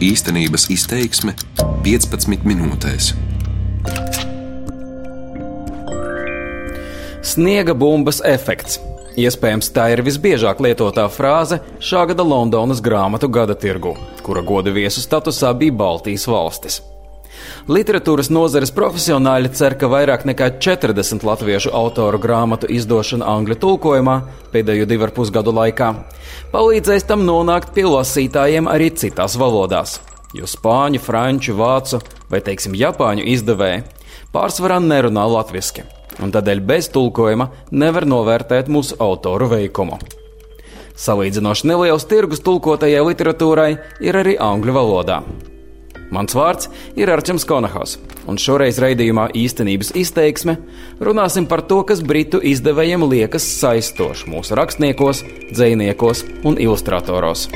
Īstenības izteiksme 15 minūtēs. Sniega bumbas efekts. Iespējams, tā ir visbiežāk lietotā frāze šā gada Londonas grāmatu gada tirgu, kura goda viesu statusā bija Baltijas valstis. Literatūras nozares profesionāļi cer, ka vairāk nekā 40 latviešu autoru grāmatu izdošana angļu tulkojumā pēdējo divu ar pusgadu laikā palīdzēs tam nonākt pie lasītājiem arī citās valodās. Jo spāņu, franču, vācu vai, teiksim, japāņu izdevēji pārsvarā nerunā latviešu, un tādēļ bez tulkojuma nevar novērtēt mūsu autoru veikumu. Salīdzinoši neliels tirgus tulkotajai literatūrai ir arī angļu valodā. Mans vārds ir Arčuns Konahos, un šoreiz raidījumā īstenības izteiksme runāsim par to, kas britu izdevējiem liekas saistoši mūsu rakstniekos, dziniekos un ilustratoros.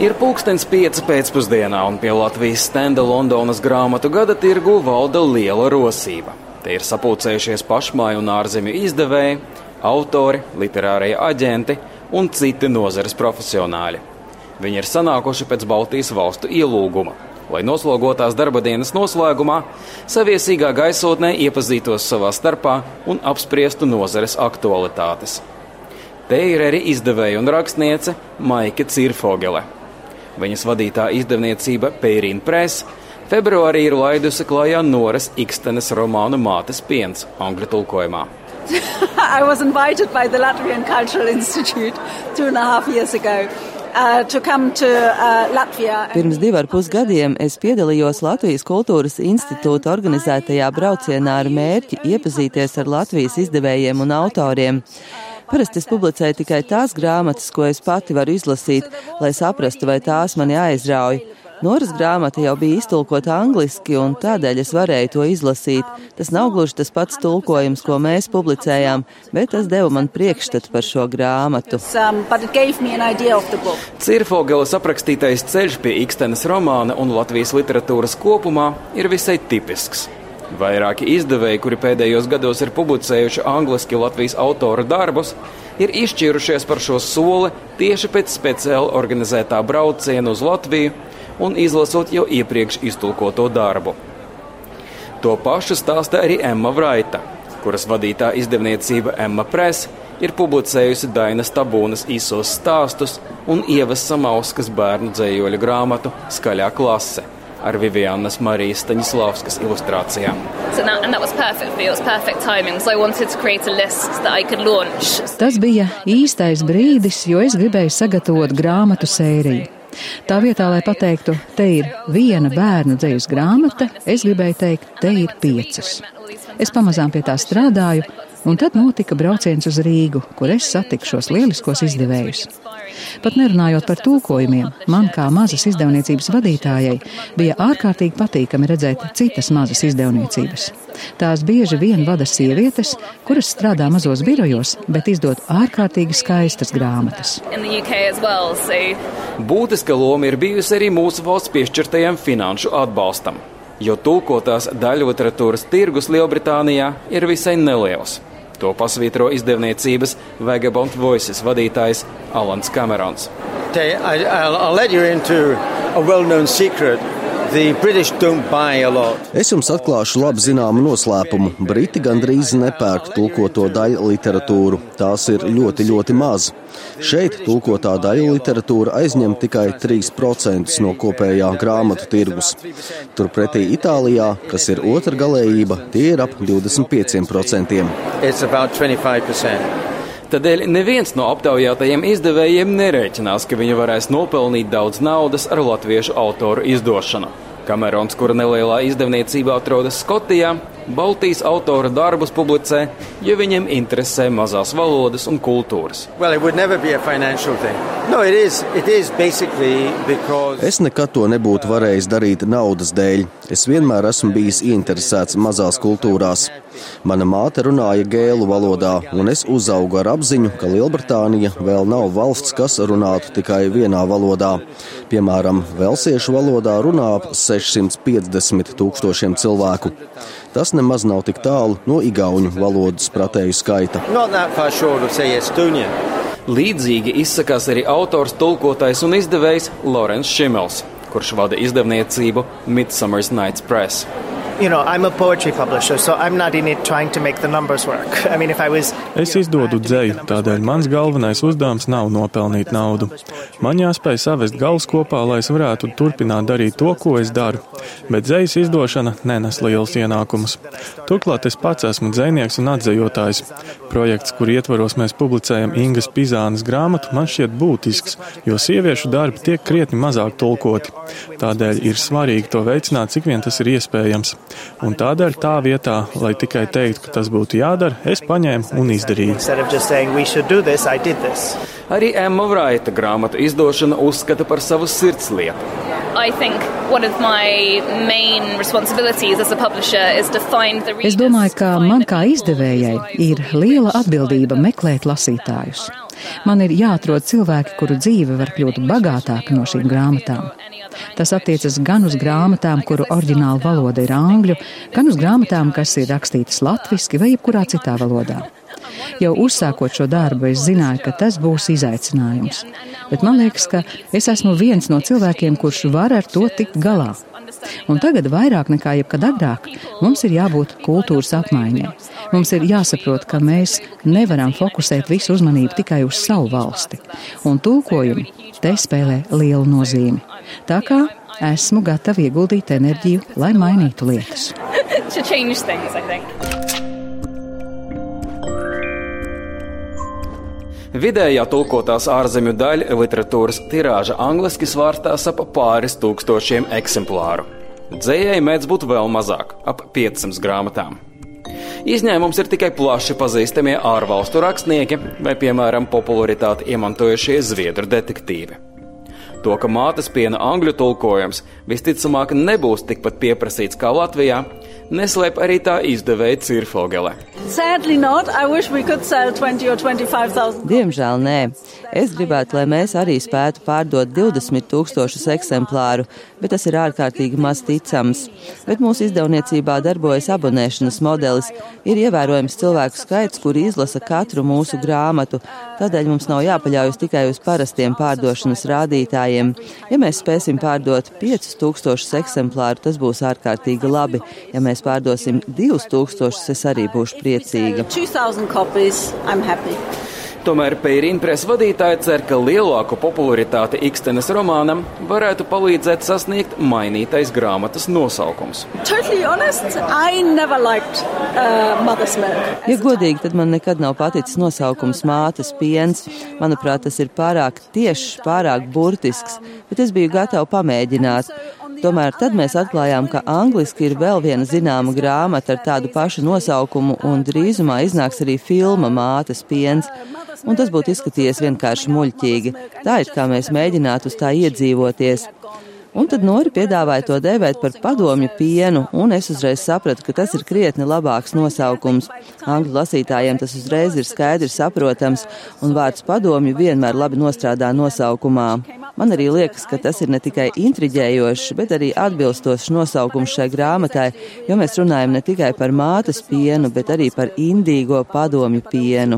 Ir pulkstenis pieci pēcpusdienā, un pie Latvijas stenda Londonas grāmatu gada tirgu valda liela rosība. Te ir sapulcējušies pašmāju un ārzemju izdevēji, autori, literārie aģenti un citi nozares profesionāļi. Viņi ir sanākuši pēc Baltijas valstu ielūguma, lai noslogotās darba dienas noslēgumā saviesīgā gaisotnē iepazītos savā starpā un apspriestu nozares aktualitātes. Te ir arī izdevēja un rakstniece Maika Cirfogele. Viņas vadītā izdevniecība Pērīna Press februārī ir laidusi klajā Noras Ikstenes romānu Mātes piens angļu tulkojumā. I was invited by the Latvian Cultural Institute two and a half years ago. Uh, to to, uh, Pirms divu ar pus gadiem es piedalījos Latvijas kultūras institūta organizētajā braucienā ar mērķi iepazīties ar Latvijas izdevējiem un autoriem. Parasti es publicēju tikai tās grāmatas, ko es pati varu izlasīt, lai saprastu, vai tās mani aizrauj. Noras grāmata jau bija iztulkota angliski, un tādēļ es varēju to izlasīt. Tas nav gluži tas pats tulkojums, ko mēs publicējām, bet tas deva man priekšstatu par šo grāmatu. Um, Cirfogelas aprakstītais ceļš pie Ikstenes romāna un Latvijas literatūras kopumā ir visai tipisks. Vairāki izdevēji, kuri pēdējos gados ir publicējuši angliski Latvijas autoru darbus, ir izšķīrušies par šo soli tieši pēc speciāli organizētā brauciena uz Latviju un izlasot jau iepriekš iztulkoto darbu. To pašu stāsta arī Emma Vraita, kuras vadītā izdevniecība Emma Press ir publicējusi Dainas Tabūnas īsos stāstus un Ievas Samauskas bērnu dzējoļu grāmatu Skaļā klase ar Vivianas Marijas Staņislavskas ilustrācijām. So that, timing, so Tas bija īstais brīdis, jo es gribēju sagatavot grāmatu sēriju. Tā vietā, lai pateiktu, te ir viena bērnu dzīves grāmata, es gribēju teikt, te ir piecas. Es pamazām pie tā strādāju, un tad notika brauciens uz Rīgu, kur es satiku šos lieliskos izdevējus. Pat nerunājot par tūkojumiem, man kā mazas izdevniecības vadītājai bija ārkārtīgi patīkami redzēt citas mazas izdevniecības. Tās bieži vien vada sievietes, kuras strādā mazos birojos, bet izdod ārkārtīgi skaistas grāmatas. Well, so... Būtiska loma ir bijusi arī mūsu valsts piešķirtajam finanšu atbalstam, jo tulkotās daļu literatūras tirgus Lielbritānijā ir visai neliels. To pasvītro izdevniecības Vagabond Voices vadītājs Alans Kamerons. I'll, I'll Es jums atklāšu labi zināmu noslēpumu. Briti gandrīz nepērk tulkoto daļu literatūru. Tās ir ļoti, ļoti maz. Šeit tulkotā daļa literatūra aizņem tikai 3% no kopējā grāmatu tirgus. Turpretī Itālijā, kas ir otra galējība, tie ir ap 25%. Tādēļ neviens no aptaujātajiem izdevējiem nerēķinās, ka viņi varēs nopelnīt daudz naudas ar latviešu autoru izdošanu. Kamerons, kura nelielā izdevniecībā atrodas Skotijā, Baltijas autora darbus publicē, ja viņiem interesē mazās valodas un kultūras. Well, no, it is, it is because... Es nekad to nebūtu varējis darīt naudas dēļ. Es vienmēr esmu bijis ieinteresēts mazās kultūrās. Mana māte runāja gēlu valodā, un es uzaugu ar apziņu, ka Lielbritānija vēl nav valsts, kas runātu tikai vienā valodā. Piemēram, velsiešu valodā runā ap 650 tūkstošiem cilvēku. Tas nemaz nav tik tālu no igauņu valodas pratēju skaita. Līdzīgi izsakās arī autors, tulkotājs un izdevējs Lorenz Šimels, kurš vada izdevniecību Midsummer's Nights Press you know, I'm a poetry publisher, so I'm not in it trying to make the numbers work. I mean, if I was. Es izdodu dzēju, tādēļ mans galvenais uzdevums nav nopelnīt naudu. Man jāspēj savest galus kopā, lai es varētu turpināt darīt to, ko es daru. Bet dzējas izdošana nenes liels ienākumus. Turklāt es pats esmu dzēnieks un atzējotājs. Projekts, kur ietvaros mēs publicējam Ingas Pizānas grāmatu, man šķiet būtisks, jo sieviešu darbi tiek krietni mazāk tulkoti. Tādēļ ir svarīgi to veicināt, cik vien tas ir iespējams. Un tādēļ tā vietā, lai tikai teiktu, ka tas būtu jādara, es paņēmu un izdarīju. Arī Emma Vraita grāmatu izdošana uzskata par savu sirdslietu. Es domāju, ka man kā izdevējai ir liela atbildība meklēt lasītājus. Man ir jāatrod cilvēki, kuru dzīve var kļūt bagātāka no šīm grāmatām. Tas attiecas gan uz grāmatām, kuru oriģināla valoda ir angļu, gan uz grāmatām, kas ir rakstītas latviski vai jebkurā citā valodā. Jau uzsākot šo darbu, es zināju, ka tas būs izaicinājums. Bet man liekas, ka es esmu viens no cilvēkiem, kurš var ar to tikt galā. Un tagad vairāk nekā jebkad agrāk mums ir jābūt kultūras apmaiņai. Mums ir jāsaprot, ka mēs nevaram fokusēt visu uzmanību tikai uz savu valsti, un tulkojumi te spēlē lielu nozīmi. Tā kā esmu gatava ieguldīt enerģiju, lai mainītu lietas. Vidējā tulkotās ārzemju daļa literatūras tirāža angliski svārstās ap pāris tūkstošiem eksemplāru. Dzējai mēdz būt vēl mazāk, ap 500 grāmatām. Izņēmums ir tikai plaši pazīstamie ārvalstu rakstnieki vai, piemēram, popularitāti iemantojušie zviedru detektīvi. To, ka mātes piena angļu tulkojums visticamāk nebūs tikpat pieprasīts kā Latvijā, neslēp arī tā izdevēja Cirfogele. Diemžēl nē. Es gribētu, lai mēs arī spētu pārdot 20 tūkstošus eksemplāru, bet tas ir ārkārtīgi maz ticams. Bet mūsu izdevniecībā darbojas abonēšanas modelis. Ir ievērojams cilvēku skaits, kuri izlasa katru mūsu grāmatu. Tādēļ mums nav jāpaļaujas tikai uz parastiem pārdošanas rādītājiem. Ja mēs spēsim pārdot 5000 eksemplāru, tas būs ārkārtīgi labi. Ja mēs pārdosim 2000, es arī būšu priecīga. Tomēr Pēriņpresa vadītāja cer, ka lielāku popularitāti Ikstenes romānam varētu palīdzēt sasniegt mainītais grāmatas nosaukums. Totally honest, liked, uh, ja godīgi, tad man nekad nav paticis nosaukums mātes piens. Manuprāt, tas ir pārāk tiešs, pārāk burtisks, bet es biju gatava pamēģināt. Tomēr tad mēs atklājām, ka angliski ir vēl viena zināma grāmata ar tādu pašu nosaukumu, un drīzumā iznāks arī filma Mātes piens. Un tas būtu izskatījies vienkārši muļķīgi. Tā ir kā mēs mēģinātu uz tā iedzīvoties. Un tad Nori piedāvāja to dēvēt par padomju pienu, un es uzreiz sapratu, ka tas ir krietni labāks nosaukums. Angļu lasītājiem tas uzreiz ir skaidrs saprotams, un vārds padomju vienmēr labi nostrādā nosaukumā. Man arī liekas, ka tas ir ne tikai intriģējošs, bet arī atbilstošs nosaukums šai grāmatai, jo mēs runājam ne tikai par mātes pienu, bet arī par indīgo padomju pienu.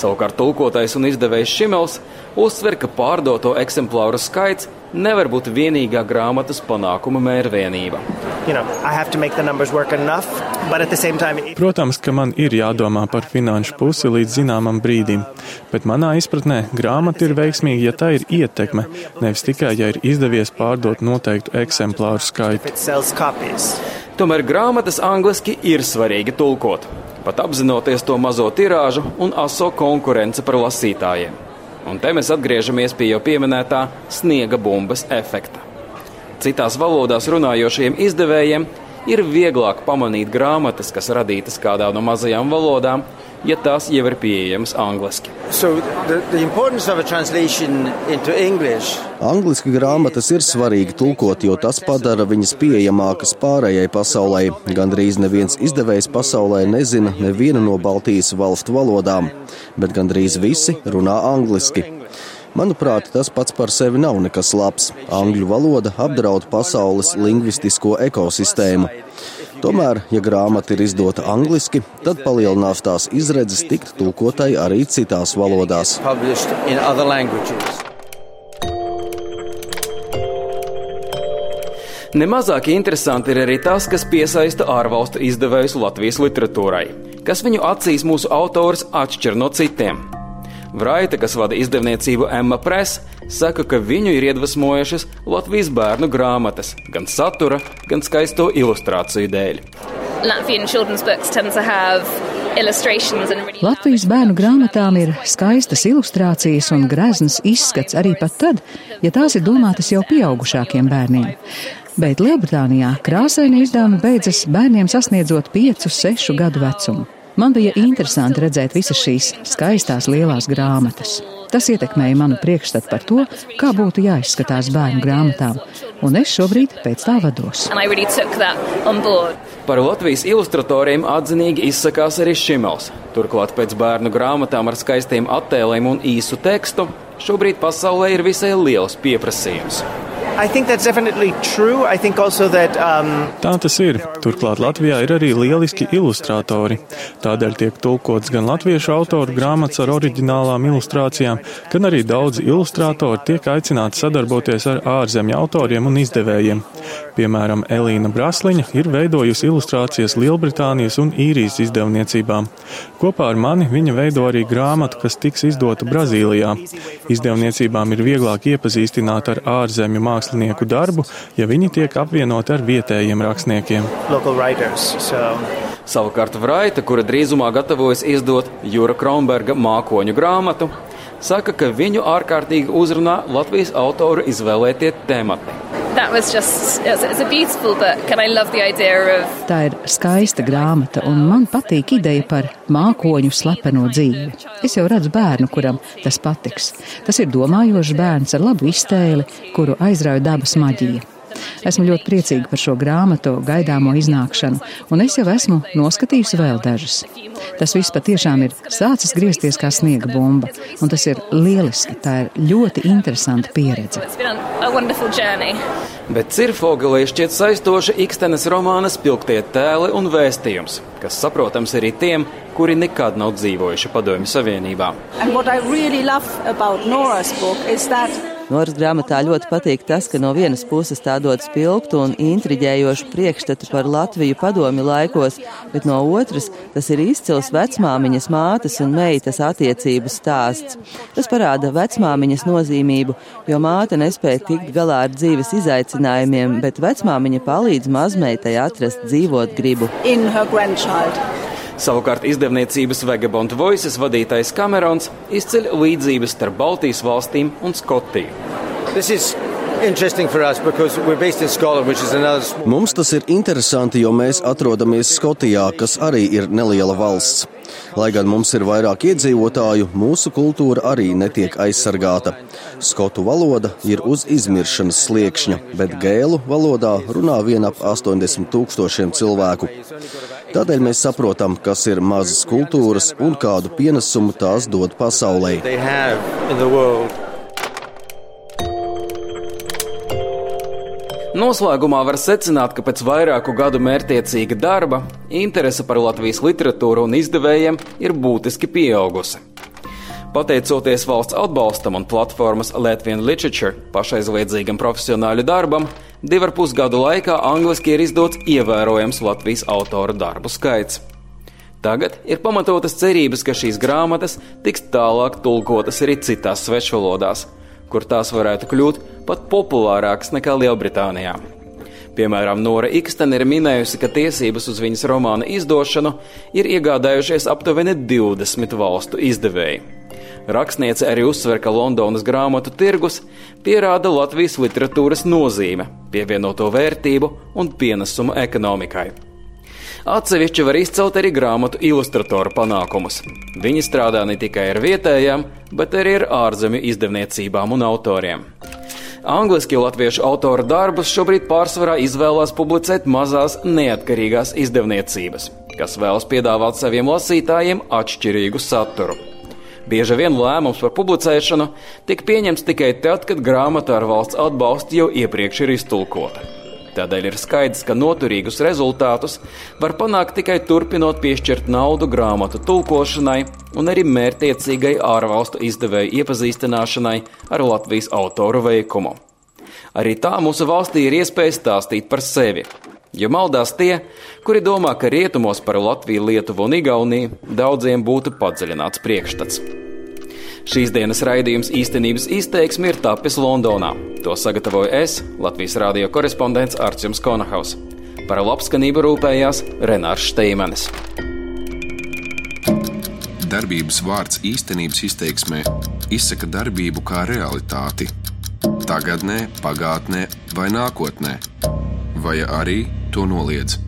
Savukārt tulkotais un izdevējs Šimels uzsver, ka pārdoto eksemplāru skaits nevar būt vienīgā grāmatas panākuma mērvienība. You know, enough, time... Protams, ka man ir jādomā par finanšu pusi līdz zināmam brīdim, bet manā izpratnē grāmata ir veiksmīga, ja tā ir ietekme, nevis tikai, ja ir izdevies pārdot noteiktu eksemplāru skaitu. Tomēr grāmatas angliski ir svarīgi tulkot pat apzinoties to mazo tirāžu un aso konkurenci par lasītājiem. Un te mēs atgriežamies pie jau pieminētā sniega bumbas efekta. Citās valodās runājošiem izdevējiem ir vieglāk pamanīt grāmatas, kas radītas kādā no mazajām valodām, ja tās jau ir pieejamas angliski. So the, the Angliski grāmatas ir svarīgi tulkot, jo tas padara viņas pieejamākas pārējai pasaulē. Gandrīz neviens izdevējs pasaulē nezina nevienu no Baltijas valstu valodām, bet gandrīz visi runā angliski. Manuprāt, tas pats par sevi nav nekas labs. Angļu valoda apdraud pasaules lingvistisko ekosistēmu. Tomēr, ja grāmata ir izdota angliski, tad palielinās tās izredzes tikt tulkotai arī citās valodās. Nemazāk interesanti ir arī tas, kas piesaista ārvalstu izdevējus Latvijas literatūrai, kas viņu acīs mūsu autors atšķir no citiem. Vraita, kas vada izdevniecību Emma Press, saka, ka viņu ir iedvesmojušas Latvijas bērnu grāmatas, gan satura, gan skaisto ilustrāciju dēļ. Latvijas bērnu grāmatām ir skaistas ilustrācijas un grezns izskats arī pat tad, ja tās ir domātas jau pieaugušākiem bērniem. Bet Lielbritānijā krāsaini izdevumi beidzas bērniem sasniedzot 5-6 gadu vecumu. Man bija interesanti redzēt visas šīs skaistās lielās grāmatas. Tas ietekmēja manu priekšstatu par to, kā būtu jāizskatās bērnu grāmatām, un es šobrīd pēc tā vados. Par Latvijas ilustratoriem atzinīgi izsakās arī Šimels. Turklāt pēc bērnu grāmatām ar skaistiem attēliem un īsu tekstu šobrīd pasaulē ir visai liels pieprasījums. Um... Tā tas ir. Turklāt Latvijā ir arī lieliski ilustratori. Tādēļ tiek tulkots gan latviešu autoru grāmatas ar oriģinālām ilustrācijām, gan arī daudzi ilustratori tiek aicināti sadarboties ar ārzemju autoriem un izdevējiem. Piemēram, Elīna Brasliņa ir veidojusi ilustrācijas Lielbritānijas un īrijas izdevniecībām. Kopā ar mani viņa veido arī grāmatu, kas tiks izdota Brazīlijā. Izdevniecībām ir vieglāk iepazīstināt ar ārzemju mākslinieku mākslinieku darbu, ja viņi tiek apvienoti ar vietējiem rakstniekiem. Savukārt Vraita, kura drīzumā gatavojas izdot Jūra Kronberga mākoņu grāmatu, saka, ka viņu ārkārtīgi uzrunā Latvijas autoru izvēlētie temati. Just, of... Tā ir skaista grāmata, un man patīk ideja par mākoņu slepeno dzīvi. Es jau redzu bērnu, kuram tas patiks. Tas ir domājošs bērns ar labu iztēli, kuru aizrauja dabas maģija. Esmu ļoti priecīga par šo grāmatu gaidāmo iznākšanu, un es jau esmu noskatījusi vēl dažas. Tas viss patiešām ir sācis griezties kā sniega bumba, un tas ir lieliski. Tā ir ļoti interesanta pieredze. Bet Cirfogalī šķiet saistoša Ikstenes romāna spilgtie tēli un vēstījums, kas saprotams arī tiem, kuri nekad nav dzīvojuši Padomju Savienībā. Really Noras grāmatā ļoti patīk tas, ka no vienas puses tā dod spilgtu un intriģējošu priekšstatu par Latviju padomi laikos, bet no otras tas ir izcils vecmāmiņas mātes un meitas attiecību stāsts. Tas parāda vecmāmiņas nozīmību, jo māte nespēja tikt galā ar dzīves izaicinājumiem, bet vecmāmiņa palīdz mazmeitai atrast dzīvot gribu. Savukārt izdevniecības Vagabond Voices vadītājs Kamerons izceļ līdzības starp Baltijas valstīm un Skotiju. Mums tas ir interesanti, jo mēs atrodamies Skotijā, kas arī ir neliela valsts. Lai gan mums ir vairāk iedzīvotāju, mūsu kultūra arī netiek aizsargāta. Skotu valoda ir uz izmiršanas sliekšņa, bet gēlu valodā runā vien ap 80 tūkstošiem cilvēku. Tādēļ mēs saprotam, kas ir mazas kultūras un kādu pienesumu tās dod pasaulē. Noslēgumā var secināt, ka pēc vairāku gadu mērķiecīga darba interese par Latvijas literatūru un izdevējiem ir būtiski pieaugusi. Pateicoties valsts atbalstam un platformas Latvijas Literature pašaizliedzīgam profesionāļu darbam, divu ar pus gadu laikā angliski ir izdots ievērojams Latvijas autoru darbu skaits. Tagad ir pamatotas cerības, ka šīs grāmatas tiks tālāk tulkotas arī citās svešvalodās, kur tās varētu kļūt pat populārākas nekā Lielbritānijā. Piemēram, Nora Ikstena ir minējusi, ka tiesības uz viņas romāna izdošanu ir iegādājušies aptuveni 20 valstu izdevēji. Rakstniece arī uzsver, ka Londonas grāmatu tirgus pierāda Latvijas literatūras nozīme, pievienoto vērtību un pienesumu ekonomikai. Atsevišķi var izcelt arī grāmatu ilustratoru panākumus. Viņi strādā ne tikai ar vietējām, bet arī ar ārzemju izdevniecībām un autoriem. Angliski latviešu autora darbus šobrīd pārsvarā izvēlās publicēt mazās neatkarīgās izdevniecības, kas vēlas piedāvāt saviem lasītājiem atšķirīgu saturu. Bieži vien lēmums par publicēšanu tiek pieņemts tikai tad, kad grāmata ar valsts atbalstu jau iepriekš ir iztulkota. Tādēļ ir skaidrs, ka noturīgus rezultātus var panākt tikai turpinot piešķirt naudu grāmatu tulkošanai un arī mērķiecīgai ārvalstu izdevēju iepazīstināšanai ar Latvijas autoru veikumu. Arī tā mūsu valstī ir iespēja stāstīt par sevi. Jo maldās tie, kuri domā, ka rietumos par Latviju, Lietuvu un Igauniju daudziem būtu padziļināts priekšstats. Šīs dienas raidījums īstenības izteiksme ir tapis Londonā. To sagatavoju es, Latvijas rādio korespondents Arčuns Konahaus. Par labskanību rūpējās Renārs Steimanis. Darbības vārds īstenības izteiksmē izsaka darbību kā realitāti. Tagatnē, pagātnē vai nākotnē, vai arī to noliedz.